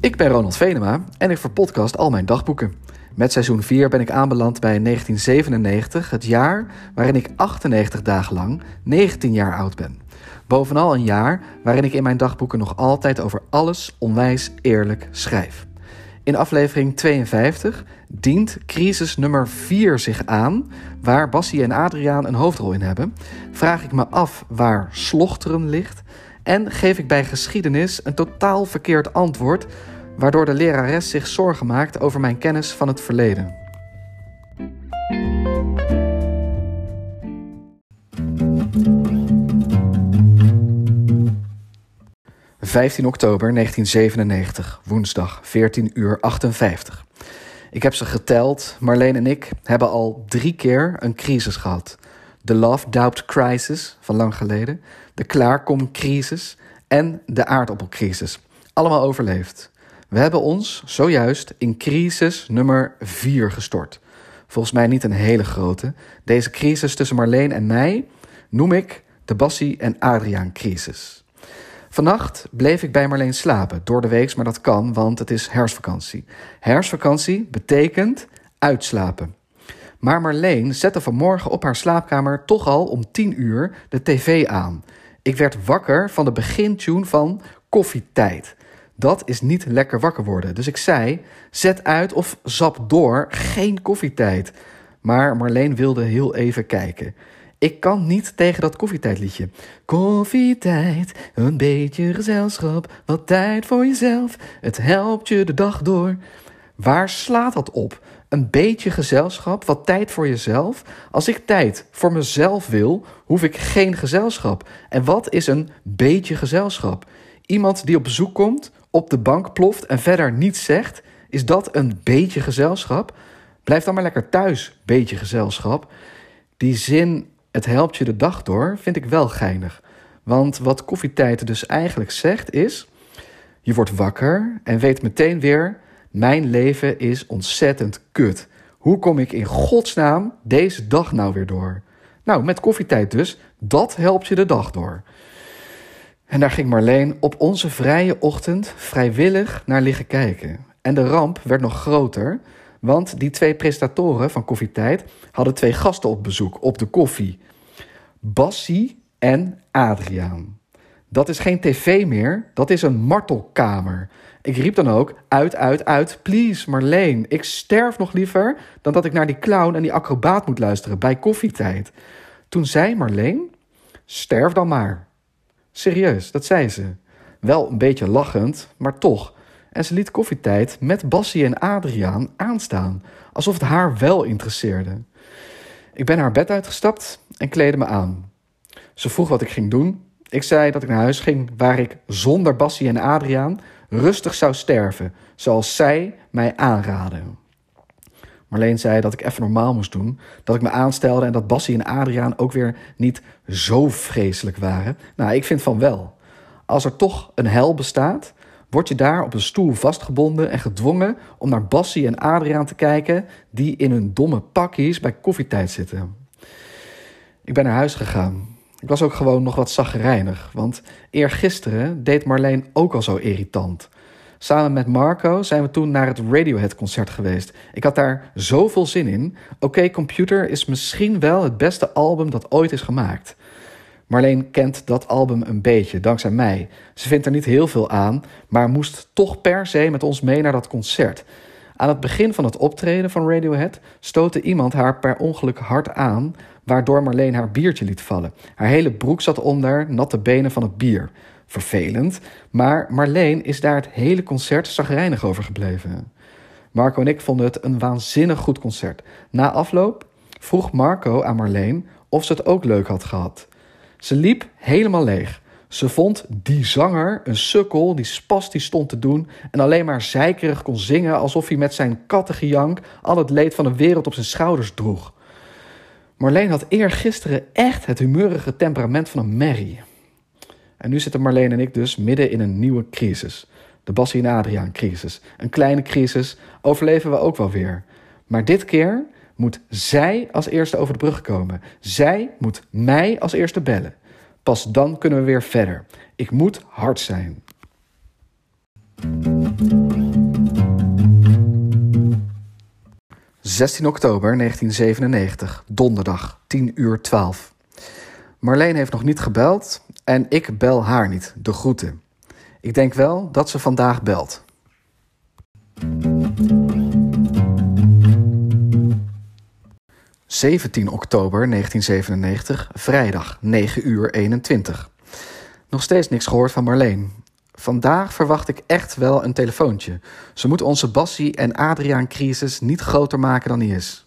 Ik ben Ronald Venema en ik verpodcast al mijn dagboeken. Met seizoen 4 ben ik aanbeland bij 1997, het jaar waarin ik 98 dagen lang 19 jaar oud ben. Bovenal een jaar waarin ik in mijn dagboeken nog altijd over alles onwijs eerlijk schrijf. In aflevering 52 dient crisis nummer 4 zich aan, waar Bassie en Adriaan een hoofdrol in hebben. Vraag ik me af waar slochteren ligt en geef ik bij geschiedenis een totaal verkeerd antwoord, waardoor de lerares zich zorgen maakt over mijn kennis van het verleden. 15 oktober 1997, woensdag, 14 uur 58. Ik heb ze geteld. Marleen en ik hebben al drie keer een crisis gehad. De Love Doubt Crisis van lang geleden, de Klaarkom-crisis en de aardappelcrisis. Allemaal overleefd. We hebben ons zojuist in crisis nummer 4 gestort. Volgens mij niet een hele grote. Deze crisis tussen Marleen en mij noem ik de Bassie en Adriaan crisis. Vannacht bleef ik bij Marleen slapen, door de week, maar dat kan, want het is herfstvakantie. Herfstvakantie betekent uitslapen. Maar Marleen zette vanmorgen op haar slaapkamer toch al om 10 uur de tv aan. Ik werd wakker van de begintune van koffietijd. Dat is niet lekker wakker worden. Dus ik zei: zet uit of zap door, geen koffietijd. Maar Marleen wilde heel even kijken. Ik kan niet tegen dat koffietijdliedje. Koffietijd, een beetje gezelschap, wat tijd voor jezelf. Het helpt je de dag door. Waar slaat dat op? Een beetje gezelschap, wat tijd voor jezelf? Als ik tijd voor mezelf wil, hoef ik geen gezelschap. En wat is een beetje gezelschap? Iemand die op bezoek komt, op de bank ploft en verder niets zegt, is dat een beetje gezelschap? Blijf dan maar lekker thuis, beetje gezelschap. Die zin het helpt je de dag door, vind ik wel geinig. Want wat koffietijd dus eigenlijk zegt is: je wordt wakker en weet meteen weer: mijn leven is ontzettend kut. Hoe kom ik in godsnaam deze dag nou weer door? Nou, met koffietijd dus, dat helpt je de dag door. En daar ging Marleen op onze vrije ochtend vrijwillig naar liggen kijken. En de ramp werd nog groter, want die twee presentatoren van Koffietijd hadden twee gasten op bezoek op de koffie. Bassie en Adriaan. Dat is geen tv meer, dat is een martelkamer. Ik riep dan ook uit, uit, uit, please Marleen. Ik sterf nog liever dan dat ik naar die clown en die acrobaat moet luisteren bij koffietijd. Toen zei Marleen, sterf dan maar. Serieus, dat zei ze. Wel een beetje lachend, maar toch. En ze liet koffietijd met Bassie en Adriaan aanstaan, alsof het haar wel interesseerde. Ik ben haar bed uitgestapt en kleedde me aan. Ze vroeg wat ik ging doen. Ik zei dat ik naar huis ging waar ik zonder Bassie en Adriaan rustig zou sterven, zoals zij mij aanraden. Marleen zei dat ik even normaal moest doen, dat ik me aanstelde en dat Bassie en Adriaan ook weer niet zo vreselijk waren. Nou, ik vind van wel. Als er toch een hel bestaat, word je daar op een stoel vastgebonden en gedwongen om naar Bassie en Adriaan te kijken, die in hun domme pakjes bij koffietijd zitten. Ik ben naar huis gegaan. Ik was ook gewoon nog wat zaggerijnig, want eergisteren deed Marleen ook al zo irritant. Samen met Marco zijn we toen naar het Radiohead-concert geweest. Ik had daar zoveel zin in. Oké, Computer is misschien wel het beste album dat ooit is gemaakt. Marleen kent dat album een beetje, dankzij mij. Ze vindt er niet heel veel aan, maar moest toch per se met ons mee naar dat concert. Aan het begin van het optreden van Radiohead stootte iemand haar per ongeluk hard aan, waardoor Marleen haar biertje liet vallen. Haar hele broek zat onder, natte benen van het bier. Vervelend, maar Marleen is daar het hele concert zagrijnig over gebleven. Marco en ik vonden het een waanzinnig goed concert. Na afloop vroeg Marco aan Marleen of ze het ook leuk had gehad. Ze liep helemaal leeg. Ze vond die zanger een sukkel die spastisch stond te doen en alleen maar zeikerig kon zingen alsof hij met zijn kattengejank al het leed van de wereld op zijn schouders droeg. Marleen had eergisteren echt het humeurige temperament van een merrie. En nu zitten Marleen en ik dus midden in een nieuwe crisis. De Bassie en Adriaan crisis. Een kleine crisis, overleven we ook wel weer. Maar dit keer moet zij als eerste over de brug komen. Zij moet mij als eerste bellen. Pas dan kunnen we weer verder. Ik moet hard zijn. 16 oktober 1997, donderdag, 10 uur 12. Marleen heeft nog niet gebeld en ik bel haar niet, de groeten. Ik denk wel dat ze vandaag belt. 17 oktober 1997, vrijdag, 9 uur 21. Nog steeds niks gehoord van Marleen. Vandaag verwacht ik echt wel een telefoontje. Ze moet onze Bassie en Adriaan-crisis niet groter maken dan die is.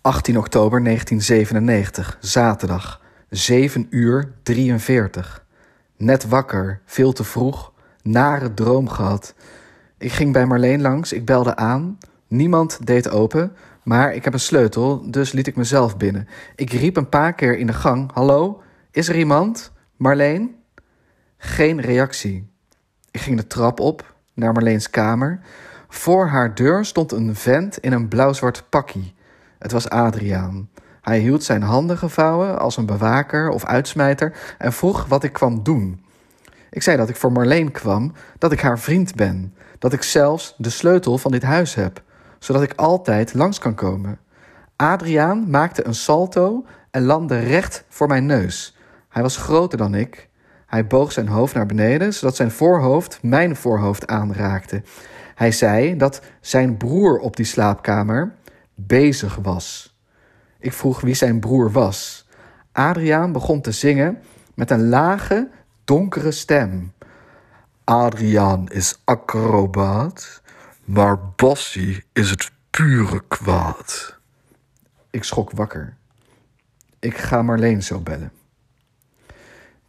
...18 oktober 1997, zaterdag, 7 uur 43. Net wakker, veel te vroeg, nare droom gehad... Ik ging bij Marleen langs, ik belde aan. Niemand deed open, maar ik heb een sleutel, dus liet ik mezelf binnen. Ik riep een paar keer in de gang: Hallo, is er iemand? Marleen? Geen reactie. Ik ging de trap op naar Marleens kamer. Voor haar deur stond een vent in een blauw-zwart pakkie. Het was Adriaan. Hij hield zijn handen gevouwen als een bewaker of uitsmijter en vroeg wat ik kwam doen. Ik zei dat ik voor Marleen kwam, dat ik haar vriend ben dat ik zelfs de sleutel van dit huis heb, zodat ik altijd langs kan komen. Adriaan maakte een salto en landde recht voor mijn neus. Hij was groter dan ik. Hij boog zijn hoofd naar beneden, zodat zijn voorhoofd mijn voorhoofd aanraakte. Hij zei dat zijn broer op die slaapkamer bezig was. Ik vroeg wie zijn broer was. Adriaan begon te zingen met een lage, donkere stem. Adriaan is acrobaat, maar Bassie is het pure kwaad. Ik schrok wakker. Ik ga Marleen zo bellen.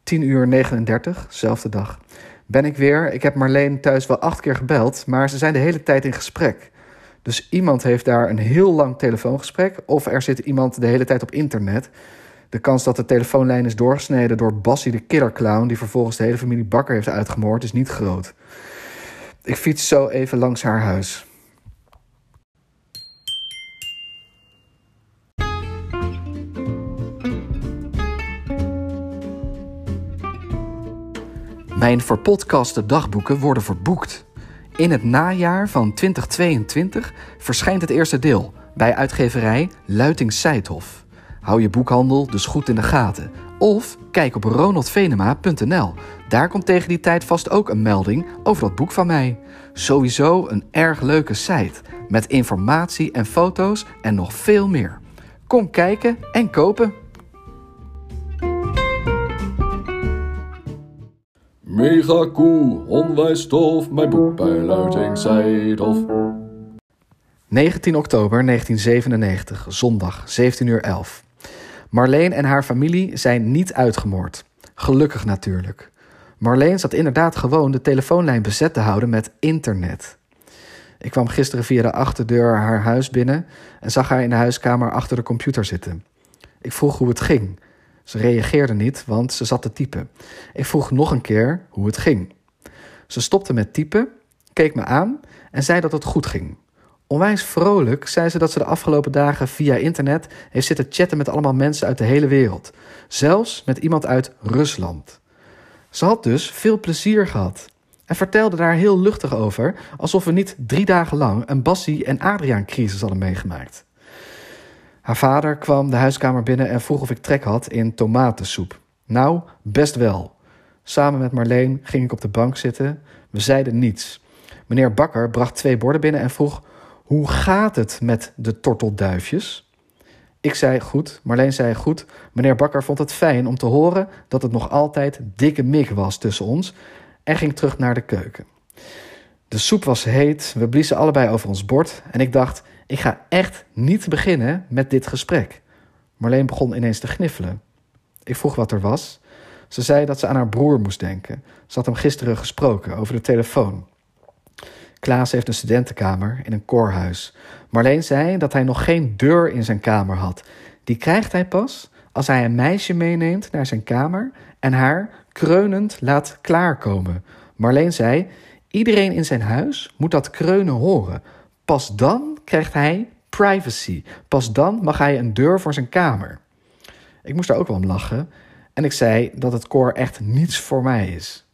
10 uur 39, zelfde dag. Ben ik weer. Ik heb Marleen thuis wel acht keer gebeld, maar ze zijn de hele tijd in gesprek. Dus iemand heeft daar een heel lang telefoongesprek, of er zit iemand de hele tijd op internet. De kans dat de telefoonlijn is doorgesneden door Bassie de killerclown... die vervolgens de hele familie Bakker heeft uitgemoord, is niet groot. Ik fiets zo even langs haar huis. Mijn verpodcaste dagboeken worden verboekt. In het najaar van 2022 verschijnt het eerste deel bij uitgeverij Luiting Seidhof. Hou je boekhandel dus goed in de gaten. Of kijk op ronaldvenema.nl. Daar komt tegen die tijd vast ook een melding over dat boek van mij. Sowieso een erg leuke site met informatie en foto's en nog veel meer. Kom kijken en kopen. Mega cool, onwijs tof, mijn boek bij Luiting Seidhof. 19 oktober 1997, zondag, 17 uur 11. Marleen en haar familie zijn niet uitgemoord. Gelukkig natuurlijk. Marleen zat inderdaad gewoon de telefoonlijn bezet te houden met internet. Ik kwam gisteren via de achterdeur haar huis binnen en zag haar in de huiskamer achter de computer zitten. Ik vroeg hoe het ging. Ze reageerde niet, want ze zat te typen. Ik vroeg nog een keer hoe het ging. Ze stopte met typen, keek me aan en zei dat het goed ging. Onwijs vrolijk zei ze dat ze de afgelopen dagen via internet heeft zitten chatten met allemaal mensen uit de hele wereld. Zelfs met iemand uit Rusland. Ze had dus veel plezier gehad. En vertelde daar heel luchtig over, alsof we niet drie dagen lang een Bassie en Adriaan-crisis hadden meegemaakt. Haar vader kwam de huiskamer binnen en vroeg of ik trek had in tomatensoep. Nou, best wel. Samen met Marleen ging ik op de bank zitten. We zeiden niets. Meneer Bakker bracht twee borden binnen en vroeg hoe gaat het met de tortelduifjes? Ik zei goed, Marleen zei goed. Meneer Bakker vond het fijn om te horen dat het nog altijd dikke mik was tussen ons en ging terug naar de keuken. De soep was heet, we bliezen allebei over ons bord en ik dacht, ik ga echt niet beginnen met dit gesprek. Marleen begon ineens te gniffelen. Ik vroeg wat er was. Ze zei dat ze aan haar broer moest denken. Ze had hem gisteren gesproken over de telefoon. Klaas heeft een studentenkamer in een koorhuis. Marleen zei dat hij nog geen deur in zijn kamer had. Die krijgt hij pas als hij een meisje meeneemt naar zijn kamer en haar kreunend laat klaarkomen. Marleen zei: iedereen in zijn huis moet dat kreunen horen. Pas dan krijgt hij privacy. Pas dan mag hij een deur voor zijn kamer. Ik moest daar ook wel om lachen en ik zei dat het koor echt niets voor mij is.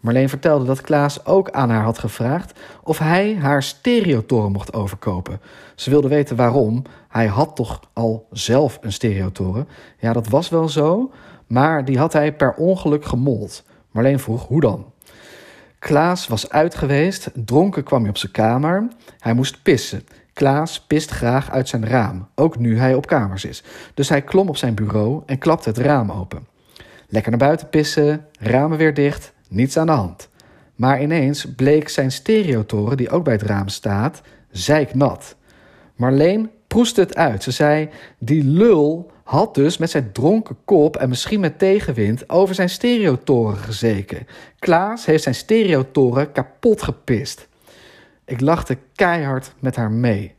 Marleen vertelde dat Klaas ook aan haar had gevraagd of hij haar stereotoren mocht overkopen. Ze wilde weten waarom. Hij had toch al zelf een stereotoren? Ja, dat was wel zo, maar die had hij per ongeluk gemold. Marleen vroeg hoe dan? Klaas was uit geweest, dronken kwam hij op zijn kamer. Hij moest pissen. Klaas pist graag uit zijn raam, ook nu hij op kamers is. Dus hij klom op zijn bureau en klapte het raam open. Lekker naar buiten pissen, ramen weer dicht, niets aan de hand. Maar ineens bleek zijn stereotoren, die ook bij het raam staat, zeiknat. Marleen proestte het uit. Ze zei: Die lul had dus met zijn dronken kop en misschien met tegenwind over zijn stereotoren gezeken. Klaas heeft zijn stereotoren kapot gepist. Ik lachte keihard met haar mee.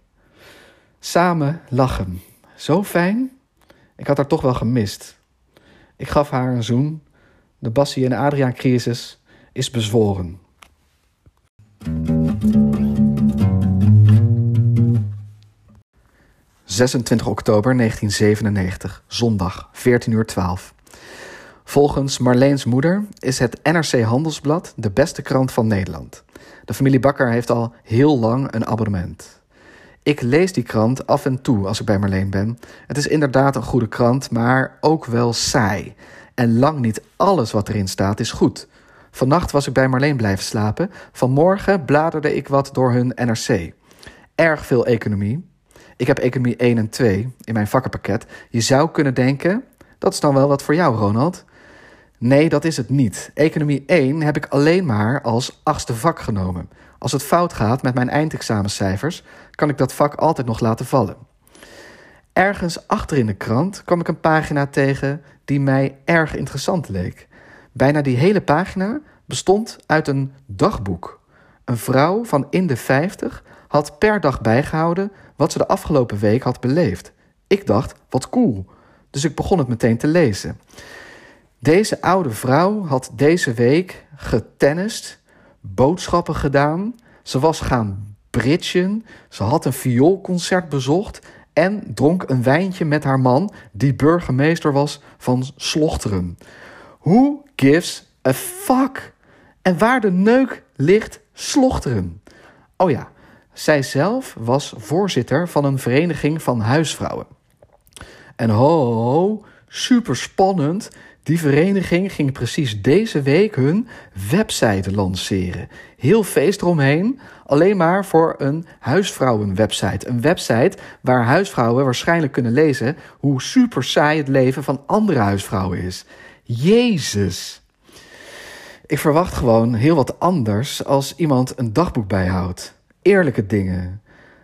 Samen lachen. Zo fijn. Ik had haar toch wel gemist. Ik gaf haar een zoen. De Bassie en Adriaan crisis is bezworen. 26 oktober 1997, zondag, 14 uur 12. Volgens Marleens moeder is het NRC Handelsblad de beste krant van Nederland. De familie Bakker heeft al heel lang een abonnement. Ik lees die krant af en toe als ik bij Marleen ben. Het is inderdaad een goede krant, maar ook wel saai. En lang niet alles wat erin staat is goed. Vannacht was ik bij Marleen blijven slapen. Vanmorgen bladerde ik wat door hun NRC. Erg veel economie, ik heb economie 1 en 2 in mijn vakkenpakket. Je zou kunnen denken, dat is dan wel wat voor jou, Ronald. Nee, dat is het niet. Economie 1 heb ik alleen maar als achtste vak genomen. Als het fout gaat met mijn eindexamencijfers, kan ik dat vak altijd nog laten vallen. Ergens achter in de krant kwam ik een pagina tegen die mij erg interessant leek. Bijna die hele pagina bestond uit een dagboek. Een vrouw van in de 50 had per dag bijgehouden wat ze de afgelopen week had beleefd. Ik dacht, wat cool. Dus ik begon het meteen te lezen. Deze oude vrouw had deze week getennist, boodschappen gedaan. Ze was gaan bridgen. Ze had een vioolconcert bezocht. En dronk een wijntje met haar man, die burgemeester was van Slochteren. Who gives a fuck? En waar de neuk ligt, Slochteren. Oh ja, zij zelf was voorzitter van een vereniging van huisvrouwen. En ho, super spannend. Die vereniging ging precies deze week hun website lanceren. Heel feest eromheen, alleen maar voor een huisvrouwenwebsite. Een website waar huisvrouwen waarschijnlijk kunnen lezen hoe super saai het leven van andere huisvrouwen is. Jezus. Ik verwacht gewoon heel wat anders als iemand een dagboek bijhoudt eerlijke dingen.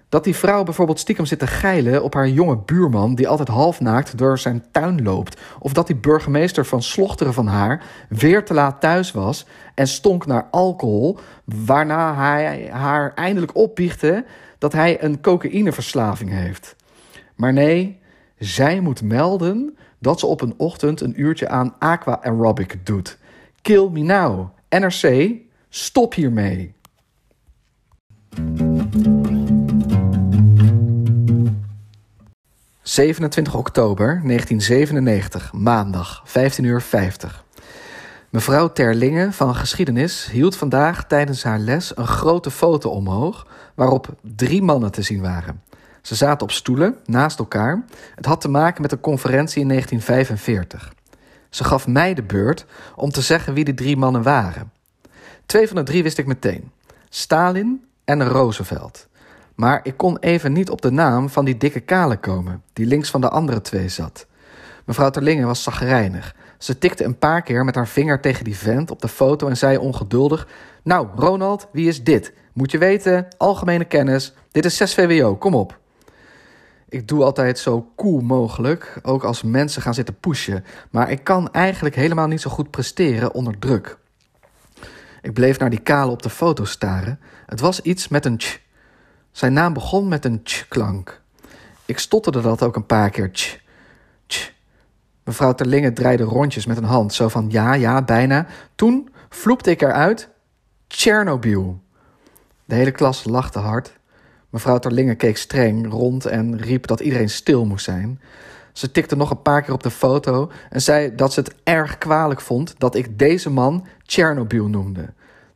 Dat die vrouw bijvoorbeeld stiekem zit te geilen op haar jonge buurman die altijd halfnaakt door zijn tuin loopt. Of dat die burgemeester van Slochteren van haar weer te laat thuis was en stonk naar alcohol. Waarna hij haar eindelijk opbiechte dat hij een cocaïneverslaving heeft. Maar nee, zij moet melden dat ze op een ochtend een uurtje aan aqua aerobic doet. Kill me now. NRC, stop hiermee. 27 oktober 1997, maandag, 15 uur 50. Mevrouw Terlinge van geschiedenis hield vandaag tijdens haar les een grote foto omhoog waarop drie mannen te zien waren. Ze zaten op stoelen naast elkaar. Het had te maken met een conferentie in 1945. Ze gaf mij de beurt om te zeggen wie die drie mannen waren. Twee van de drie wist ik meteen: Stalin, en Roosevelt. Maar ik kon even niet op de naam van die dikke kale komen, die links van de andere twee zat. Mevrouw Terlingen was zagrijnig. Ze tikte een paar keer met haar vinger tegen die vent op de foto en zei ongeduldig: Nou, Ronald, wie is dit? Moet je weten, algemene kennis. Dit is 6 VWO, kom op. Ik doe altijd zo cool mogelijk, ook als mensen gaan zitten pushen. Maar ik kan eigenlijk helemaal niet zo goed presteren onder druk. Ik bleef naar die kale op de foto staren. Het was iets met een tj. Zijn naam begon met een tj-klank. Ik stotterde dat ook een paar keer. Tj. Mevrouw Terlinge draaide rondjes met een hand, zo van ja, ja, bijna. Toen vloepte ik eruit: Tsjernobyl. De hele klas lachte hard. Mevrouw Terlinge keek streng rond en riep dat iedereen stil moest zijn. Ze tikte nog een paar keer op de foto en zei dat ze het erg kwalijk vond dat ik deze man Chernobyl noemde.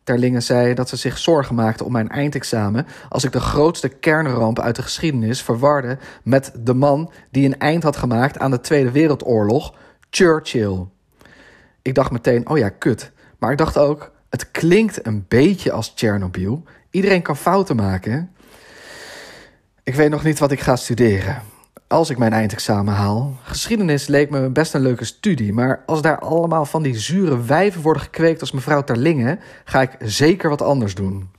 Terlingen zei dat ze zich zorgen maakte om mijn eindexamen als ik de grootste kernramp uit de geschiedenis verwarde met de man die een eind had gemaakt aan de Tweede Wereldoorlog, Churchill. Ik dacht meteen, oh ja, kut. Maar ik dacht ook, het klinkt een beetje als Chernobyl. Iedereen kan fouten maken. Ik weet nog niet wat ik ga studeren. Als ik mijn eindexamen haal. Geschiedenis leek me best een leuke studie. Maar als daar allemaal van die zure wijven worden gekweekt als mevrouw Terlingen, ga ik zeker wat anders doen.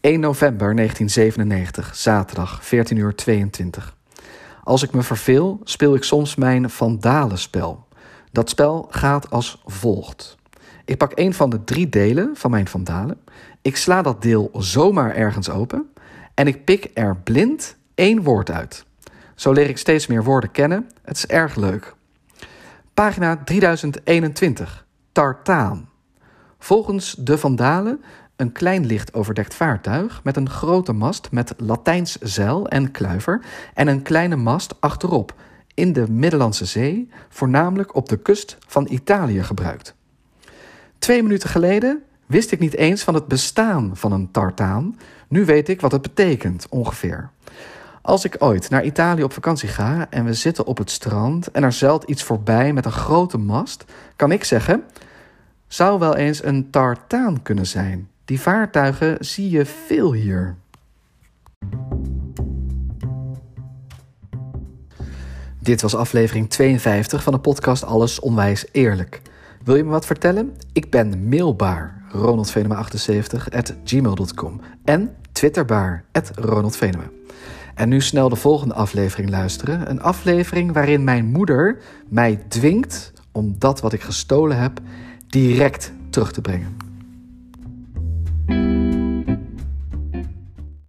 ...1 november 1997, zaterdag, 14 uur 22. Als ik me verveel, speel ik soms mijn Vandalenspel. Dat spel gaat als volgt. Ik pak een van de drie delen van mijn Vandalen. Ik sla dat deel zomaar ergens open. En ik pik er blind één woord uit. Zo leer ik steeds meer woorden kennen. Het is erg leuk. Pagina 3021. Tartaan. Volgens de Vandalen een klein licht overdekt vaartuig met een grote mast met Latijns zeil en kluiver en een kleine mast achterop in de Middellandse Zee, voornamelijk op de kust van Italië gebruikt. Twee minuten geleden wist ik niet eens van het bestaan van een tartaan. Nu weet ik wat het betekent, ongeveer. Als ik ooit naar Italië op vakantie ga en we zitten op het strand en er zeilt iets voorbij met een grote mast, kan ik zeggen: zou wel eens een tartaan kunnen zijn. Die vaartuigen zie je veel hier. Dit was aflevering 52 van de podcast Alles Onwijs Eerlijk. Wil je me wat vertellen? Ik ben mailbaar, ronaldvenema78 at gmail.com en twitterbaar, ronaldvenema. En nu snel de volgende aflevering luisteren. Een aflevering waarin mijn moeder mij dwingt om dat wat ik gestolen heb direct terug te brengen.